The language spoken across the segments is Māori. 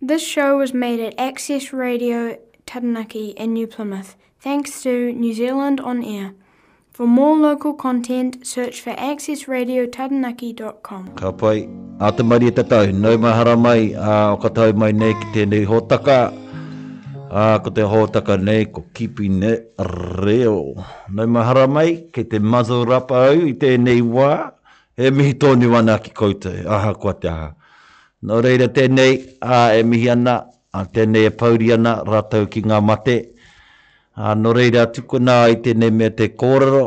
This show was made at Access Radio Taranaki in New Plymouth, thanks to New Zealand On Air. For more local content, search for accessradiotaranaki.com. Ka pai. Ā te marie tatau, nau mahara mai, ā, o ka tau mai nei ki tēnei hōtaka, ā, ko te hōtaka nei ko Keeping It Real. Nau mahara mai, kei te muzzle wrap au i tēnei wā, e mihi tōnu ana ki koutou, ahakoa te aha. Nō reira tēnei, ā, e mihi ana, ā, tēnei e pouri ana rātou ki ngā mate, ā, nō reira tukuna ai tēnei mea te kōrero,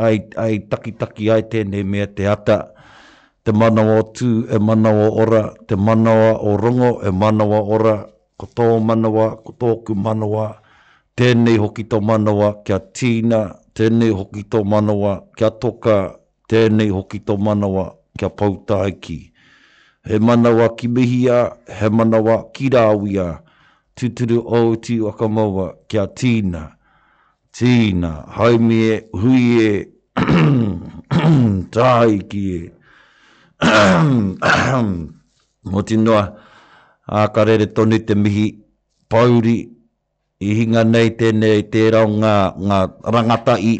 ai, ai takitaki ai tēnei mea te ata, te manawa o Tū e manawa ora, te manawa o Rongo e manawa ora, ko tō manawa, ko tōku manawa, tēnei hoki tō manawa kia tīna, tēnei hoki tō manawa kia toka, Tēnei hoki tō manawa kia pau tae ki. He manawa ki Mihia, he manawa ki Rāwia, tūturu Ōuti Whakamaua ki a Tīna. Tīna, haumi e, hui e, tāiki e. Moti noa, ā, ka rere tonu te mihi, pōuri, I hinga nei tēnei tērā o ngā rangatahi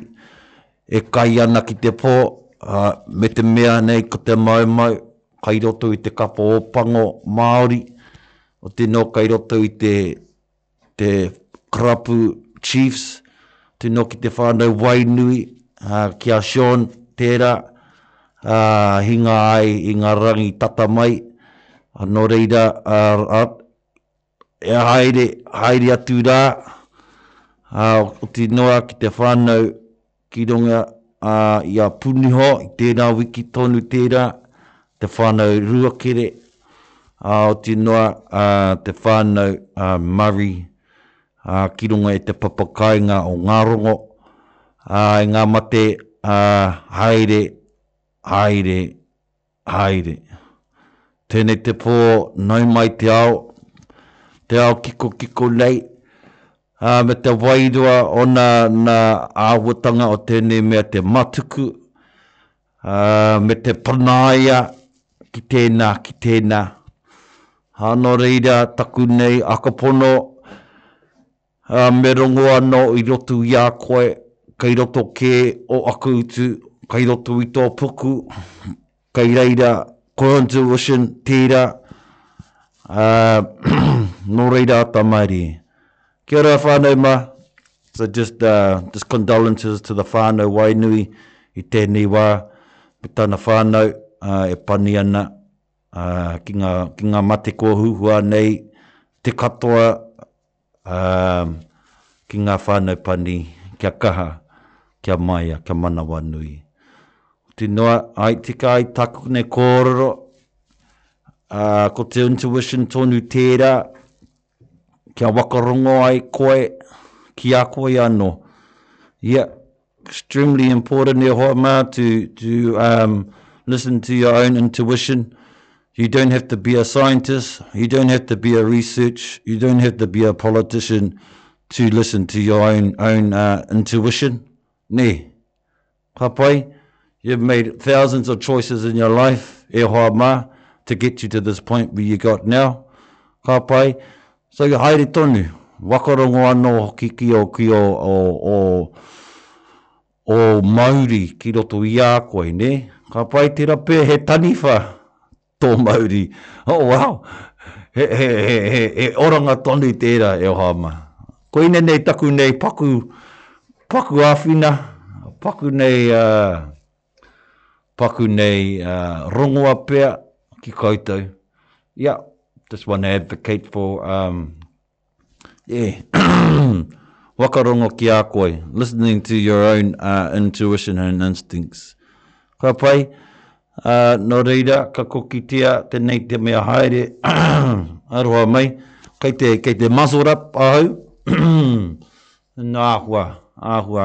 e kai ana ki te pō, ā, me te mea nei ko te maumau kai roto i te kapa ōpango Māori, otirā nō kai roto i te, te karapu Chiefs, otirā nō ki te whānau Wainui, ā, ki a Shaun tērā, ā, hinga ai i ngā rangi tata mai, nō reira, ā, E haere, haere atu rā, ā, oti noa ki te whānau ki runga, ā, i a Puniho, i tērā wiki tonu tērā, te whānau Ruakere, ā, oti noa, ā, te whānau, ā, Murray, ā, ki runga i te papakāinga o Ngārongo, ā, i ngā mate, ā, haere, haere. Haere. Tēnei te pō nau mai te ao, te ao kikokiko nei, ā, me te wairua ōna nā āhuatanga o tēnei mea te matuku, ā, me te panaia ki tēnā, ki tēnā. Ā, nō reira, taku nei, aka pono, Ā, me rongo anō i roto i a koe, kei roto kē ō aku utu, kei roto i tō puku, kei reira ko intuition tērā, ā, nō reira ata maire. Kia ora whānau mā. So just, uh, just condolences to the whānau Wainui i tēnei wā, me tana whānau, ā, e pani ana, ā, ki ngā, ki ngā mate kua huhua nei, te katoa, ā, ki ngā whānau pani, kia kaha, kia maia, kia manawanui. Oti noa, āe tika ai tāku nei kōrero, ā, ko te intuition tonu tērā, kia wakarongo ai koe, ki a koe anō. Ia. extremely important e hoa mā to, to um, listen to your own intuition. You don't have to be a scientist. You don't have to be a research. You don't have to be a politician to listen to your own own uh, intuition. Ne, kapai, You've made thousands of choices in your life, e hoa mā, to get you to this point where you got now. Ka pai. So haere tonu, waka rongo anō hoki ki ō, ki ō, ō, ō, ō mauri ki roto i a koe, nē? Ka pai tērā pea he taniwha Tō mauri. Oh wow! He, he, he, he, he oranga tonu tērā e Ohama. Koina nei taku nei paku, paku āwhina, paku nei, uh, paku nei uh, rongoa pea ki koutou. Yeah, just want to advocate for um, whakarongo ki a koe, listening to your own intuition and instincts. Ka pai, nō reira, ka kokitia tenei te mea haere, aroha mai, kei te, kei te muzzle up ahau, nā āhua, āhua,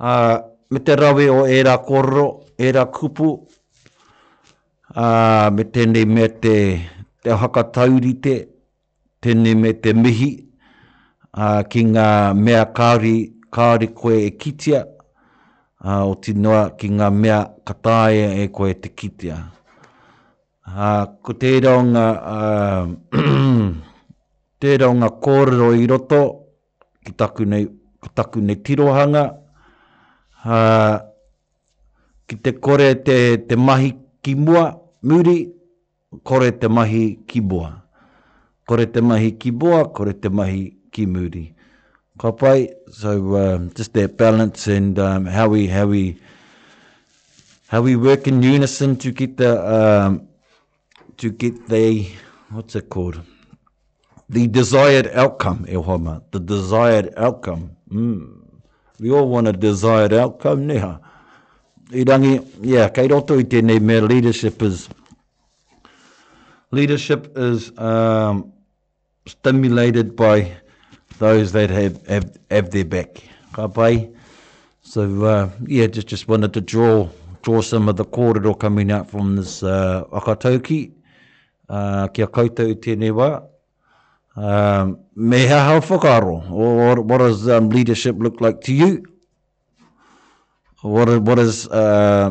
Ā, me te rawe o ērā kōrero, ērā kupu, ā, me tēnei mea te, te haka taurite, tēnei mea te mihi, ā, ki ngā mea kāore, kāore koe e kitea, ā, oti noa ki ngā mea ka taea e koe te kitea. Ā, ko tērā o ngā, ā, tērā o ngā kōrero i roto, ki taku nei, ko taku nei tirohanga, ā, ki te kore te, te mahi ki mua, muri, kore te mahi ki mua. Kore te mahi ki mua, kore te mahi ki muri. Ka pai, so just that balance and um, how we, how we, how we work in unison to get the, um, to get the, what's it called, the desired outcome, e hoa the desired outcome. Mm. We all want a desired outcome, neha. I rangi, yeah, kei roto i tēnei me leadership is, leadership is um, stimulated by those that have, have, have their back. Ka pai? So, uh, yeah, just, just wanted to draw draw some of the kōrero coming out from this uh, akatauki. Uh, kia koutou i tēnei wā. Um, ha ha fokaro or what does um, leadership look like to you what what does uh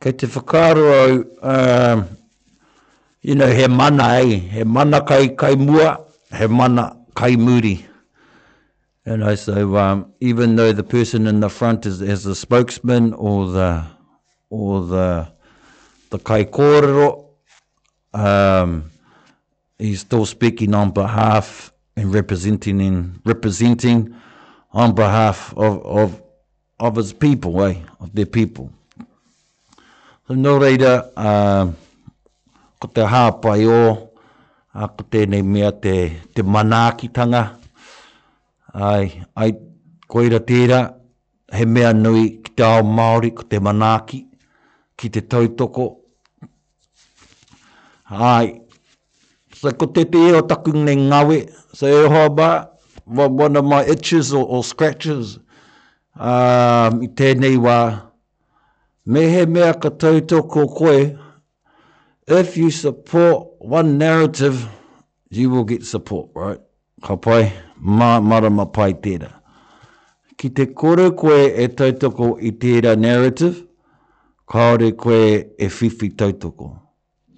Kei te whakaaro au, you know, he mana, hei, he mana kai, kai mua, he mana kai muri. You know, so um, even though the person in the front is, is the spokesman or the, or the, the kai kōrero, um, He's still speaking on behalf and representing on behalf of his people, of their people. So nō reira, ko te hāpai ō, ko tēnei mea te manaakitanga, koira tērā, he mea nui ki te ao Māori ko te manaaki, ki te tautoko, Hi. So ko tētehi o taku nei ngawe, so e hoa ba, one of my itches or, or scratches, um, i tēnei wā, mehemea ka tautoko koe, if you support one narrative, You will get support, right? Ka pai, mā, marama pai tērā. Ki te kore koe e tautoko i tērā narrative, kāore koe e whiwhi tautoko.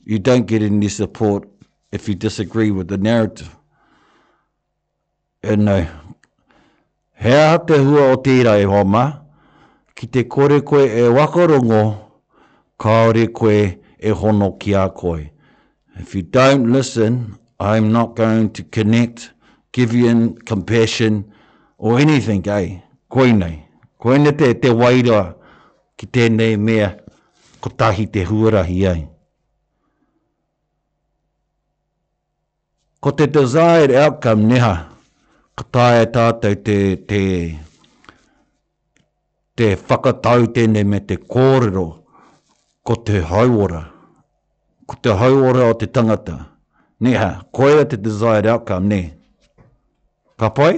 You don't get any support if you disagree with the narrative. Ēnei. He aha te hua o tērā e hoa mā? Ki te kore koe e whakarongo, kāore koe e hono ki a koe. If you don't listen, I'm not going to connect, give you in compassion or anything, eh? Koinei. Koinei te, te wairua ki tēnei mea kotahi te huarahi, eh? Ko te desired outcome neha, ka taea e tātou te, te, te whakatau tēnei me te kōrero, ko te hauora, ko te hauora o te tangata, neha, koia te desired outcome, nē? Ka pai?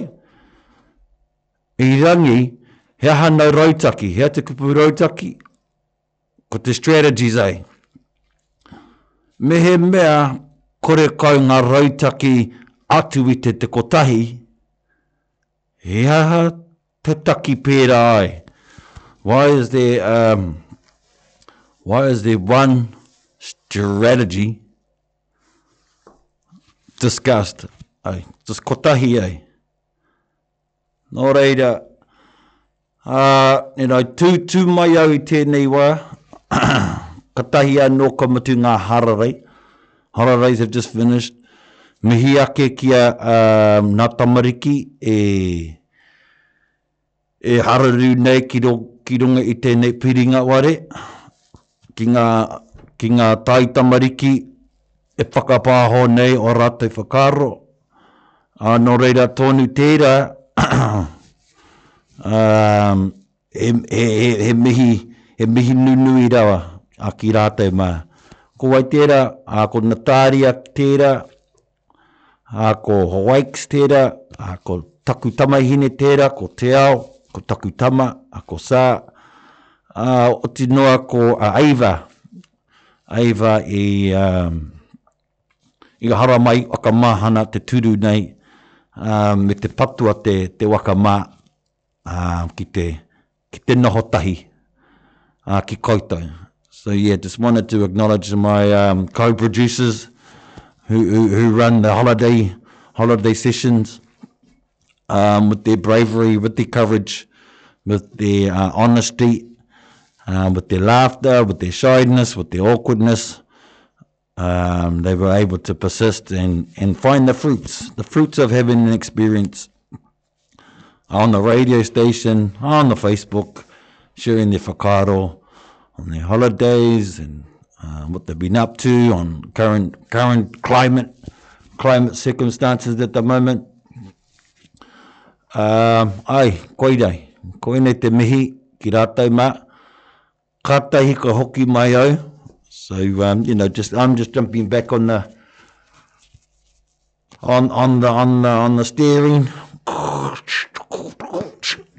I rangi, he aha nau rautaki, hea te kupu rautaki? Ko te strategies ai. Mehemea kore kau nga rautaki atu i te te kotahi, he aha te taki pera ai? Why is there um, why is there one strategy discussed ai, just kotahi ai? Nō reira, ā, e rau tū, tū mai au i tēnei wā, katahi anō ka mutu ngā hararei, holidays have just finished, mihi ake ki a, ā, nā tamariki e, e haruru nei ki ro, ki runga i tēnei piringa ware, ki ngā, ki ngā taitamariki, E whakapāho nei ō rātou whakaaro, ā, nō reira tōnu tērā, ā, he, he, he, he mihi, he mihi nunui rawa, ā, ki rātou mā. Ko wai tērā? Ā, ko Nataria tērā, ā, ko Hoikes tērā, ā, ko taku tamahine tērā, ko Te Ao, ko taku tama, ā, ko Sa, ā, oti noa ko a Ava, Aeva i i haramai whakamahana te turu nei me te patua te te waka ma ki te ki te noho tahi ki koutou. So yeah just wanted to acknowledge my co-producers who who run the holiday holiday sessions um, with their bravery, with their courage, with their uh, honesty, um, with their laughter, with their shyness, with their awkwardness. Um, they were able to persist and, and find the fruits, the fruits of having an experience on the radio station, on the Facebook, sharing their whakaaro on their holidays and uh, what they've been up to on current current climate climate circumstances at the moment. Uh, ai, koi nei. Koi nei te mihi ki rātai mā. Kātai ka hoki mai au. So, um, you know, just, I'm just jumping back on the On, on the, on the, on the steering.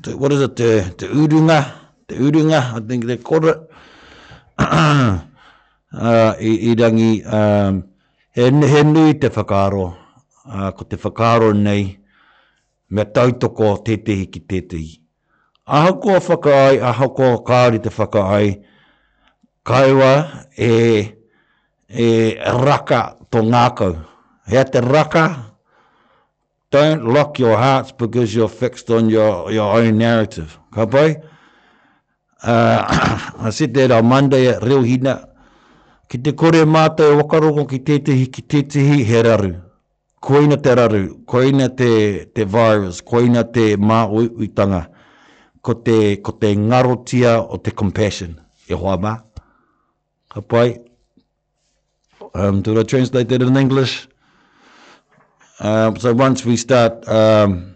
Te, what is it, te, te urunga, te urunga, I think they called it. uh, i, i rangi, um, he, he nui te whakaaro, uh, ko te whakaaro nei, me tautoko tētehi ki tētehi. Ahakoa whakaāe, ahakoa kāore te whakaāe, kaua e, e raka tō ngākau. Hea te raka? Don't lock your hearts because you're fixed on your, your own narrative. Ka pai? Uh, I said that on Monday at Reo Hina. Ki te kore mātou e wakarongo ki tētehi, ki tētehi, he raru. Koina te raru, koina te te virus, koina te māuiuitanga, ko te ko te ngarotia o te compassion, e hoa mā. Ka pai. Um, did I translate that in English? Um, so once we start um,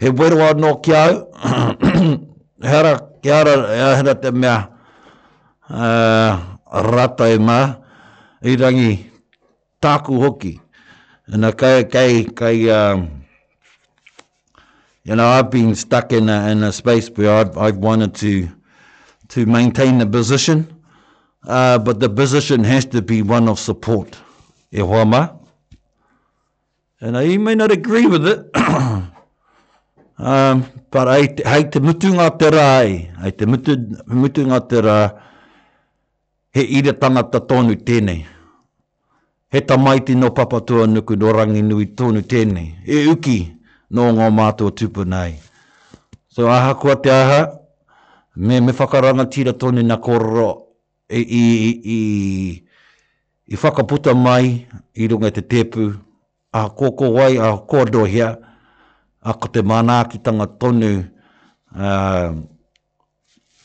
He wero anō ki a au, ehara, ehara, ehara te mea uh, rātou mā, i rangi tāku hoki. Ina kai, kai, kai, um, you know, I've been stuck in a, in a space where I've, I've wanted to, to maintain the position, uh, but the position has to be one of support. E hoa mā. And I may not agree with it, um, but hei te, hei te mutunga o te rā ai, hei te mutu, mutunga o te rā, he ira tangata tōnu tēnei. He tamaiti no papatua nuku, no rangi nui tōnu tēnei. E uki nō ngō mātua tūpuna ai. So aha kua te aha, me, me whakarangatira tōnu na kōrero i whakaputa mai i runga i te tēpu, ahakoa ko wai, ahakoa nō hea, ā, ko te manaakitanga tonu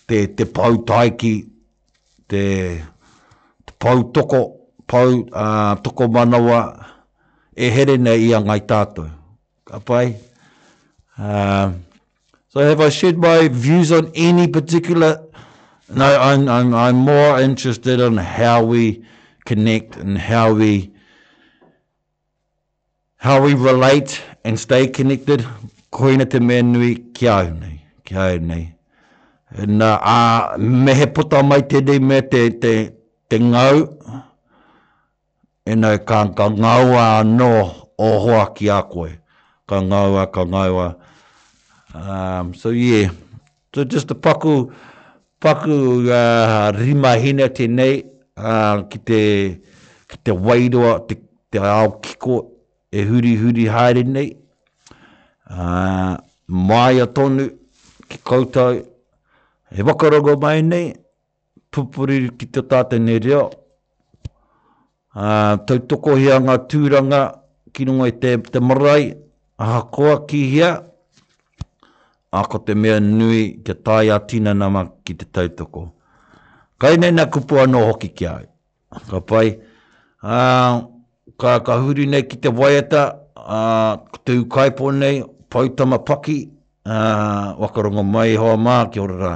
te pou taiki, te pou toko, pou tokomanawa e here nei i a Ngai Tātou. Ka pai? So have I shared my views on any particular? No, I'm, I'm, I'm more interested in how we connect and how we how we relate and stay connected. Koina te mea nui ki au nei, ki au nei. Na, a, me he puta mai tēnei mea te, te, te ngau, Enei ka ka ngaua ano o hoa ki a koe. Ka ngaua ka ngaua um so yeah so just a paku paku uh rima hine tenei uh ki te ki te wairoa te te ao kiko e huri huri haere nei uh maia tonu ki koutou e wakarongo mai nei. Pupuri ki te tā tēnei reo. Tautokohia ngā tūranga ki runga i te marae, ahakoa ki hea, ā, ko te mea nui kia tae ā-tinana mā ki te tautoko. Kai nei nā kupu anō hoki ki a au. Ka pai. Ka huri nei ki te waiata, ko te ūkaipō nei, Poutama Paki, waka rongo mai e hoa mā, kia ora rā.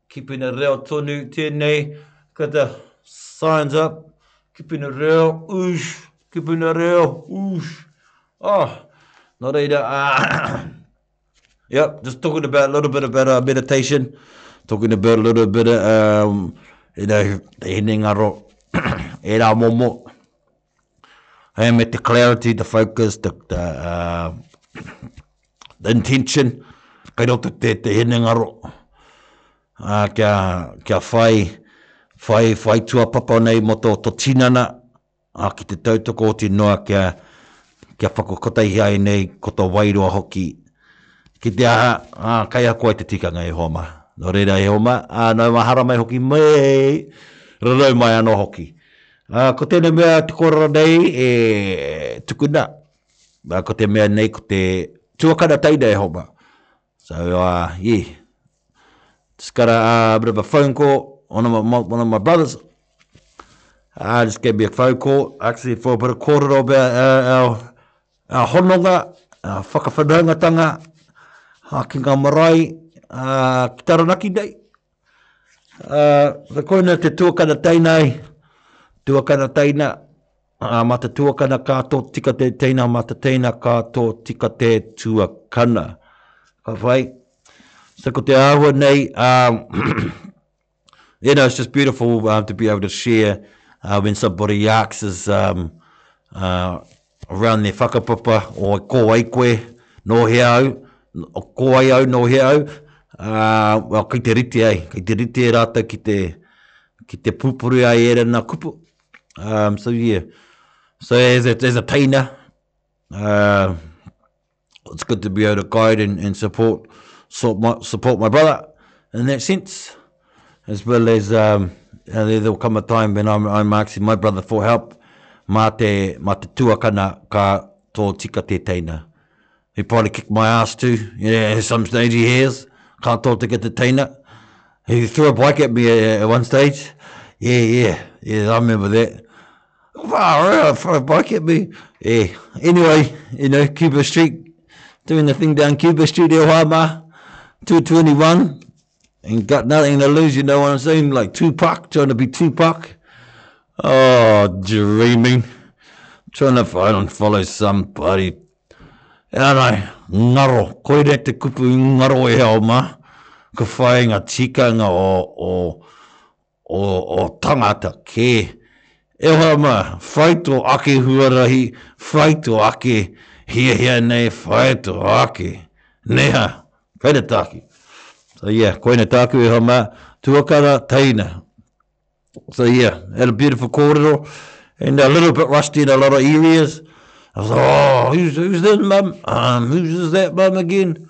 Kipina reo tonu tenei ko te signs up kipina reo oosh kipina reo oosh ah no reira yep just talking about a little bit about our meditation talking about a little bit um you know te hinengaro era momo Hei me te clarity, the focus, the, the, uh, the intention, kai roto te, te hinengaro, uh, kia, kia whai, whai, whai tua papa nei mo to, to tinana, uh, ki te tautoko o te noa kia, kia whakakotahi ai nei, ko to wairoa hoki, ki te aha, uh, kai ako ai te tikanga e homa. No reira e homa, uh, no mahara mai hoki, mei, rarau mai ano hoki. Ā, ko tēnei mea te kōrero nei e tukuna, ā, ko te mea nei ko te tuakana teina e Homa. So, ā, i, just got a, a bit of a phone call, one of my, one of my brothers, ā, just gave me a phone call, actually for a bit of kōrero about our, our, our hononga, our whakawhanaungatanga, ā, ki ngā marae, ā, ki Taranaki nei. Ā, koina te tuakana teina ai, tuakana teina, ā, mā te tuakana ka tōtika te teina, mā te teina ka tōtika te tuakana. Ka whai? So ko te āhua nei, you know, it's just beautiful to be able to share when somebody asks us, Rane whakapapa o ko wai koe no hea au, ko wai au no hea au, ā, kei te rite ai, kei te rite e rātou ki te, ki te pūpuri ai ērana kupu. Um, so yeah, so as a, as a teina, uh, it's good to be able to guide and, and support support my, support my brother in that sense, as well as um, you there will come a time when I'm, I'm asking my brother for help. mate mate tua kana ka to tika te teina. He probably kicked my ass too. Yeah, some stage he has. Can't talk to get the teina. He threw a bike at me at one stage. Yeah, yeah, yeah, I remember that. Wow, throw back at me. Yeah. Anyway, you know, Cuba Street, doing the thing down Cuba Street, El Hama, 221, and got nothing to lose, you know what I'm saying? Like Tupac, trying to be Tupac. Oh, dreaming. Trying to find and follow somebody. E anai, ngaro, koere te kupu ngaro e hao ma, ka whainga tikanga o, o, o tangata kē. E hoa mā, whai tō ake huarahi, whai tō ake hiahia nei, whai tō ake. Neha, kei te tāki. So yeah, koina tāku e hoa mā, tuakara, teina. So yeah, had a beautiful kōrero, and a little bit rusty in a lot of areas. I was like, oh, who's, who's that mum? Um, who's that mum again?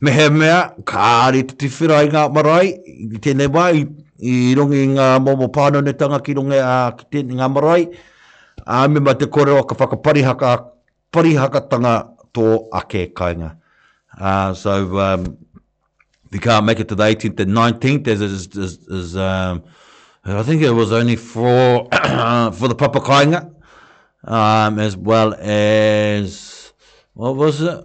Mehemea kāore te tuwhera i ngā marae, i tēnei wā, i rongo i ngā momo pānonutanga ki runga i ngā marae, ā, mema te kōrero ka whakaparihakatanga tō ake kainga. So, if you can't make it to the 18th and 19th, as is, I think it was only for the papa kainga, as well as, what was it?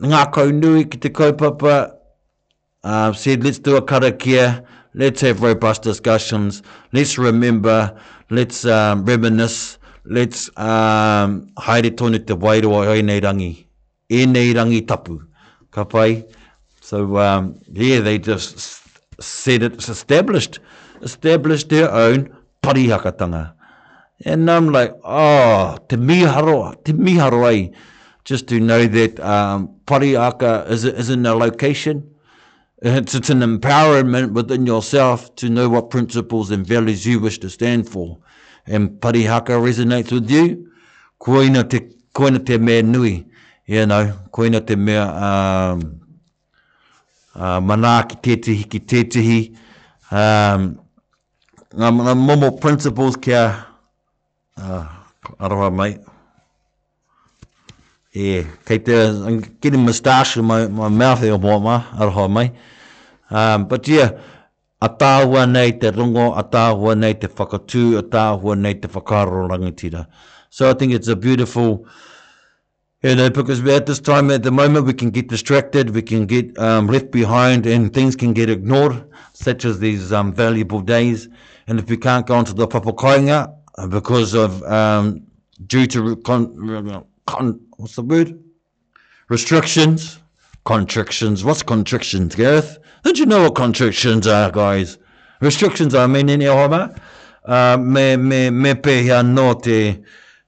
Ngakau nui ki te kaupapa uh, said let's do a karakia, let's have robust discussions, let's remember, let's um, reminisce, let's um, haere tonu te wairoa o ēnei rangi, ēnei rangi tapu, ka pai. So um, yeah, they just said it's established, established their own Parihakatanga. And I'm like, oh, te miharo, te miharo ai, just to know that um, Parihaka is, is in a location, it's, it's an empowerment within yourself to know what principles and values you wish to stand for. And Parihaka resonates with you, koina te, koina te mea nui, you know, koina te mea, um, Manaaki tētehi ki tētehi, ngā momo principles kia aroha mai. Kei te, I'm getting moustache in my mouth here, Moama, aroha mai. But yeah, ataahua nei te rongo, ataahua nei te whakatū, ataahua nei te whakaaro rangatira. So I think it's a beautiful You know, because at this time, at the moment, we can get distracted, we can get um, left behind, and things can get ignored, such as these um, valuable days. And if we can't go onto the proper koinga uh, because of um, due to con, con, what's the word restrictions, contractions. What's contractions, Gareth? Don't you know what contractions are, guys? Restrictions are mean in your Uh, me me me pehia no te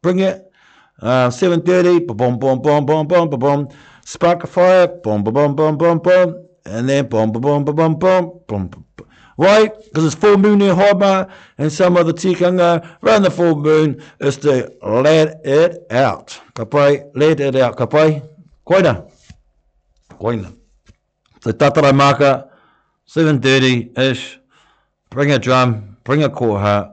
Bring it. Uh, 7.30, ba bom bom bom bom bom ba bom. Spark a fire, bom ba bom bom bom bom. And then bom ba bom ba bom bom bom. Why? Because it's full moon in Hobart and some of the tikanga around the full moon is to let it out. Ka pai, let it out, ka pai. Koina. Koina. So tatara maka, 7.30-ish, bring a drum, bring a koha,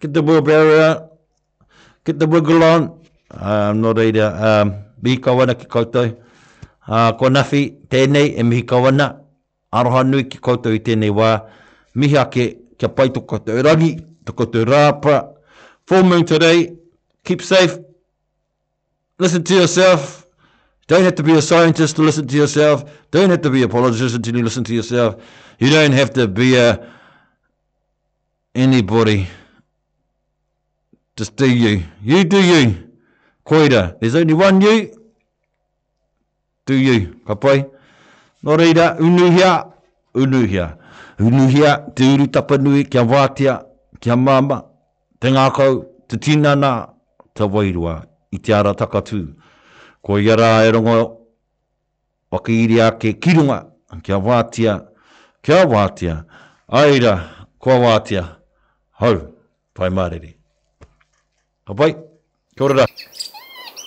ki te World Barrier, ki te Wigalon, nō reira, mihi kau ana ki koutou. Ko Nuffy, tēnei, e mihi kau ana, aroha nui ki koutou i tēnei wā, mihi ake kia pai tō koutou rangi, tō koutou rāapa, full moon today, keep safe, listen to yourself, don't have to be a scientist to listen to yourself, don't have to be a politician to listen to yourself, you don't have to be a Anybody Just do you You do you Koira There's only one you Do you Ka pai Nō reira Unuhia Unuhia Unuhia te uru tapanui kia wātea, kia māmā, te ngākau, te tinana, te wairua i te ara takatū. Koia rā e rongo Whakairia ake ki runga, kia wātea, kia wātea, āe rā, kua wātea, hau, Pai Mārere. Ka pai, kia ora rā.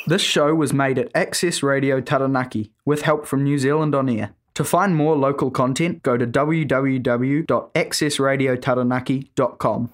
This show was made at Access Radio Taranaki with help from New Zealand On Air. To find more local content go to www.accessradiotaranaki.com.